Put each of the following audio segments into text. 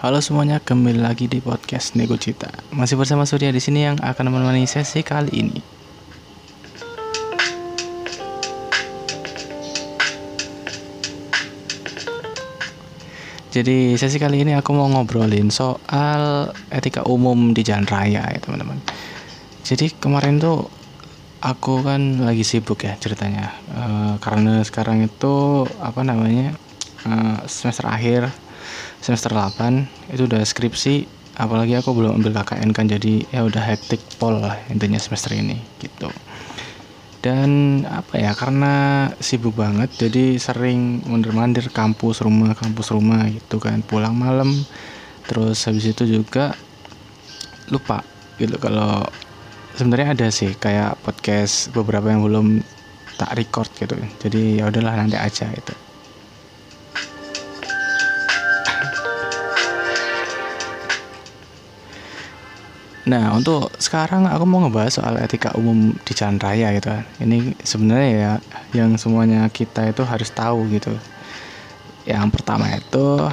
Halo semuanya, kembali lagi di podcast Nego Cita. Masih bersama Surya di sini yang akan menemani sesi kali ini. Jadi sesi kali ini aku mau ngobrolin soal etika umum di jalan raya ya teman-teman. Jadi kemarin tuh aku kan lagi sibuk ya ceritanya uh, karena sekarang itu apa namanya uh, semester akhir semester 8 itu udah skripsi apalagi aku belum ambil KKN kan jadi ya udah hektik pol lah intinya semester ini gitu. Dan apa ya karena sibuk banget jadi sering mundur-mandir kampus rumah kampus rumah gitu kan. Pulang malam terus habis itu juga lupa gitu. Kalau sebenarnya ada sih kayak podcast beberapa yang belum tak record gitu. Jadi ya udahlah nanti aja itu Nah, untuk sekarang aku mau ngebahas soal etika umum di jalan raya gitu kan. Ini sebenarnya ya yang semuanya kita itu harus tahu gitu. Yang pertama itu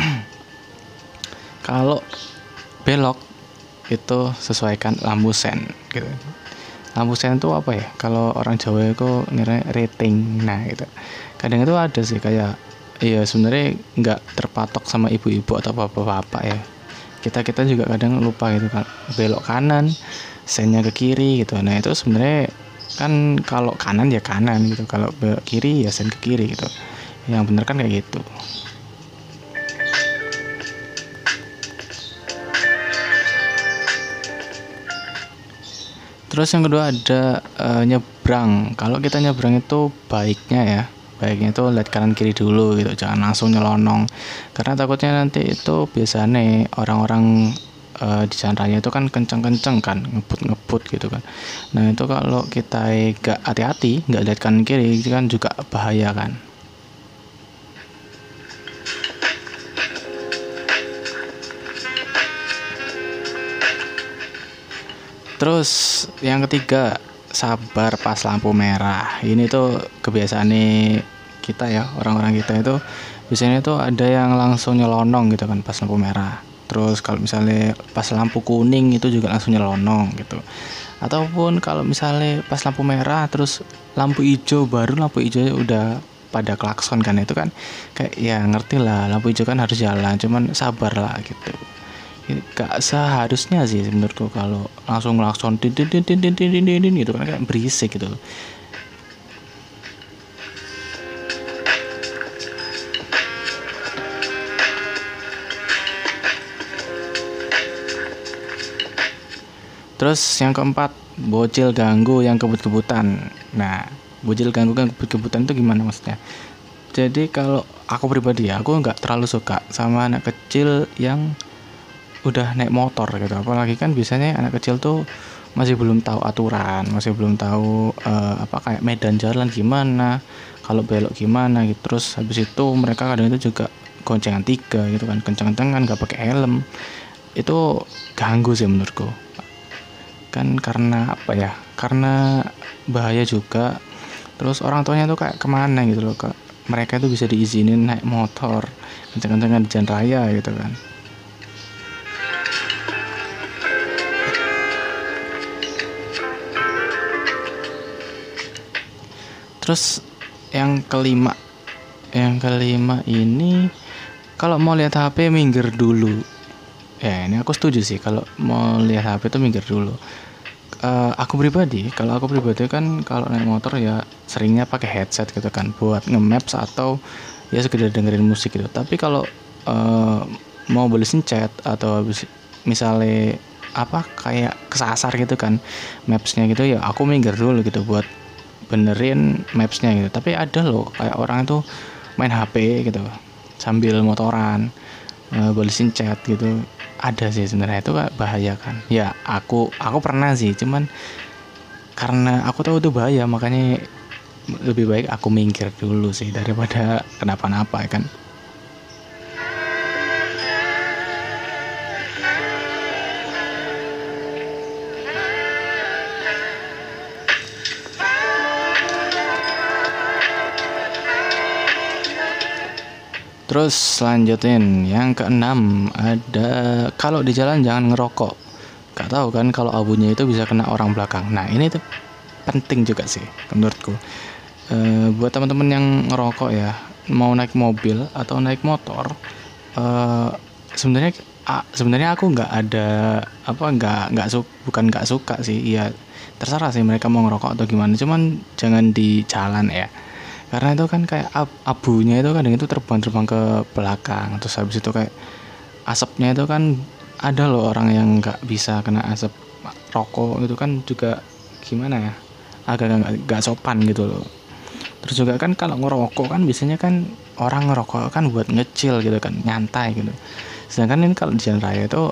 kalau belok itu sesuaikan lampu sen gitu. Lampu sen itu apa ya? Kalau orang Jawa itu ngira rating. Nah, gitu. Kadang itu ada sih kayak iya sebenarnya nggak terpatok sama ibu-ibu atau bapak-bapak ya kita kita juga kadang lupa gitu kan belok kanan sennya ke kiri gitu. Nah itu sebenarnya kan kalau kanan ya kanan gitu. Kalau belok kiri ya sen ke kiri gitu. Yang bener kan kayak gitu. Terus yang kedua ada uh, nyebrang. Kalau kita nyebrang itu baiknya ya baiknya itu lihat kanan kiri dulu gitu jangan langsung nyelonong. Karena takutnya nanti itu biasanya orang-orang uh, di jalan raya itu kan kenceng-kenceng kan ngebut-ngebut gitu kan. Nah itu kalau kita gak hati-hati nggak lihat kanan kiri itu kan juga bahaya kan. Terus yang ketiga sabar pas lampu merah. Ini tuh kebiasaan nih kita ya orang-orang kita itu biasanya itu ada yang langsung nyelonong gitu kan pas lampu merah terus kalau misalnya pas lampu kuning itu juga langsung nyelonong gitu ataupun kalau misalnya pas lampu merah terus lampu hijau baru lampu hijau udah pada klakson kan itu kan kayak ya ngerti lah lampu hijau kan harus jalan cuman sabar lah gitu gak seharusnya sih menurutku kalau langsung klakson din din din din din din din gitu kan kayak berisik gitu Terus yang keempat, bocil ganggu yang kebut-kebutan. Nah, bocil ganggu yang kebut-kebutan itu gimana maksudnya? Jadi kalau aku pribadi ya, aku nggak terlalu suka sama anak kecil yang udah naik motor gitu. Apalagi kan biasanya anak kecil tuh masih belum tahu aturan, masih belum tahu uh, apa kayak medan jalan gimana, kalau belok gimana gitu. Terus habis itu mereka kadang itu juga goncengan tiga gitu kan, kencang-kencangan nggak pakai helm. Itu ganggu sih menurutku kan karena apa ya karena bahaya juga. Terus orang tuanya tuh kayak ke mana gitu loh kak. Mereka itu bisa diizinin naik motor kenceng-kencengan di jalan raya gitu kan. Terus yang kelima yang kelima ini kalau mau lihat HP minggir dulu ya ini aku setuju sih. Kalau mau lihat HP itu minggir dulu. Uh, aku pribadi kalau aku pribadi kan kalau naik motor ya seringnya pakai headset gitu kan buat nge-maps atau ya sekedar dengerin musik gitu. Tapi kalau uh, mau balesin chat atau misalnya apa kayak kesasar gitu kan mapsnya gitu ya aku minggir dulu gitu buat benerin mapsnya gitu. Tapi ada loh kayak orang itu main HP gitu sambil motoran uh, balesin chat gitu ada sih sebenarnya itu bahaya kan. Ya aku aku pernah sih cuman karena aku tahu itu bahaya makanya lebih baik aku minggir dulu sih daripada kenapa-napa kan Terus lanjutin yang keenam ada kalau di jalan jangan ngerokok. Gak tahu kan kalau abunya itu bisa kena orang belakang. Nah ini tuh penting juga sih menurutku. E, buat teman-teman yang ngerokok ya mau naik mobil atau naik motor, e, sebenarnya sebenarnya aku nggak ada apa nggak nggak bukan nggak suka sih. Iya terserah sih mereka mau ngerokok atau gimana. Cuman jangan di jalan ya karena itu kan kayak ab abunya itu kadang itu terbang-terbang ke belakang terus habis itu kayak asapnya itu kan ada loh orang yang nggak bisa kena asap rokok itu kan juga gimana ya agak nggak sopan gitu loh. Terus juga kan kalau ngerokok kan biasanya kan orang ngerokok kan buat ngecil gitu kan nyantai gitu. Sedangkan ini kalau di jalan raya itu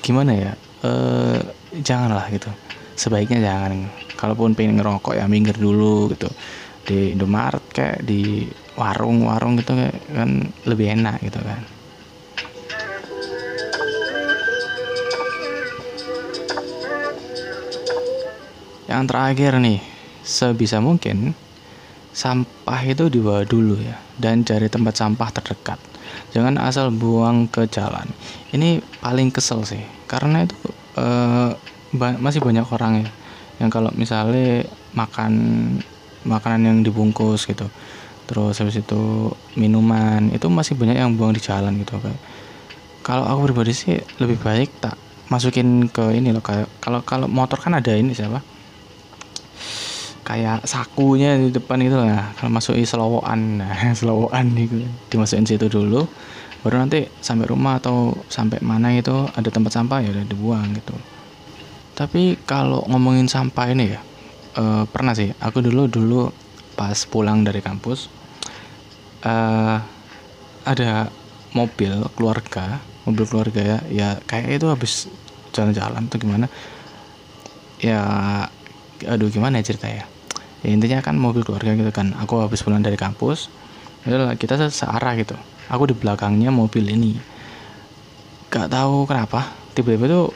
gimana ya eh janganlah gitu. Sebaiknya jangan. Kalaupun pengen ngerokok ya minggir dulu gitu di Indomaret kayak di warung-warung gitu kan lebih enak gitu kan. Yang terakhir nih sebisa mungkin sampah itu dibawa dulu ya dan cari tempat sampah terdekat. Jangan asal buang ke jalan. Ini paling kesel sih karena itu eh, masih banyak orang ya yang kalau misalnya makan makanan yang dibungkus gitu. Terus habis itu minuman itu masih banyak yang buang di jalan gitu kayak kalau aku pribadi sih lebih baik tak masukin ke ini loh kayak kalau kalau motor kan ada ini siapa? Kayak sakunya di depan itu lah. Kalau masukin selowokan nah selowokan gitu. Dimasukin situ dulu baru nanti sampai rumah atau sampai mana itu ada tempat sampah ya udah dibuang gitu. Tapi kalau ngomongin sampah ini ya uh, pernah sih. Aku dulu dulu pas pulang dari kampus uh, ada mobil keluarga mobil keluarga ya ya kayak itu habis jalan-jalan tuh gimana. Ya aduh gimana ya cerita ya ya intinya kan mobil keluarga gitu kan. Aku habis pulang dari kampus ya kita searah gitu. Aku di belakangnya mobil ini. Gak tahu kenapa tiba-tiba tuh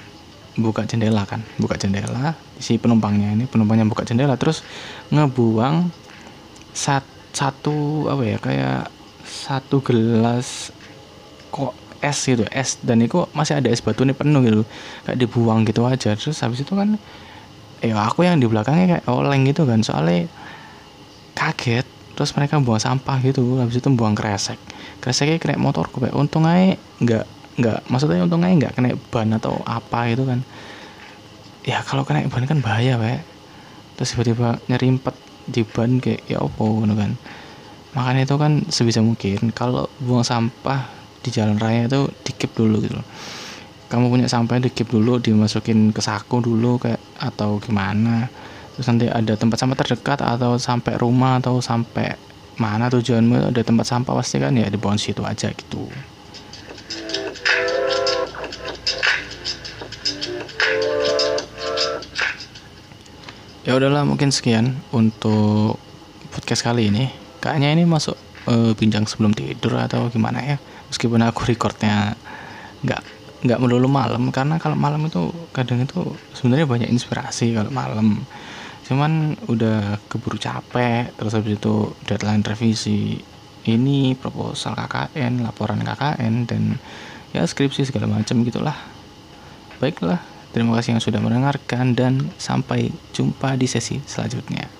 buka jendela kan buka jendela. Si penumpangnya ini penumpangnya buka jendela terus ngebuang sat, satu apa ya kayak satu gelas kok es gitu es. Dan itu masih ada es batu nih penuh gitu kayak dibuang gitu aja. Terus habis itu kan ya aku yang di belakangnya kayak oleng gitu kan soalnya kaget. Terus mereka buang sampah gitu habis itu buang kresek. Kreseknya kena motorku kayak untung aja nggak nggak maksudnya untung aja nggak kena ban atau apa gitu kan. Ya kalau kena ban kan bahaya pak. Terus tiba-tiba nyerimpet di ban kayak ya opo gitu kan. Makanya itu kan sebisa mungkin kalau buang sampah di jalan raya itu dikip dulu gitu kamu punya sampah dikip dulu dimasukin ke saku dulu kayak atau gimana. Terus nanti ada tempat sampah terdekat atau sampai rumah atau sampai mana tujuanmu ada tempat sampah pasti kan ya dibuang situ aja gitu ya udahlah mungkin sekian untuk podcast kali ini. Kayaknya ini masuk uh, bincang sebelum tidur atau gimana ya? Meskipun aku recordnya nggak nggak melulu malam karena kalau malam itu kadang itu sebenarnya banyak inspirasi kalau malam. Cuman udah keburu capek terus habis itu deadline revisi ini proposal KKN laporan KKN dan ya skripsi segala macam gitulah. Baiklah Terima kasih yang sudah mendengarkan dan sampai jumpa di sesi selanjutnya.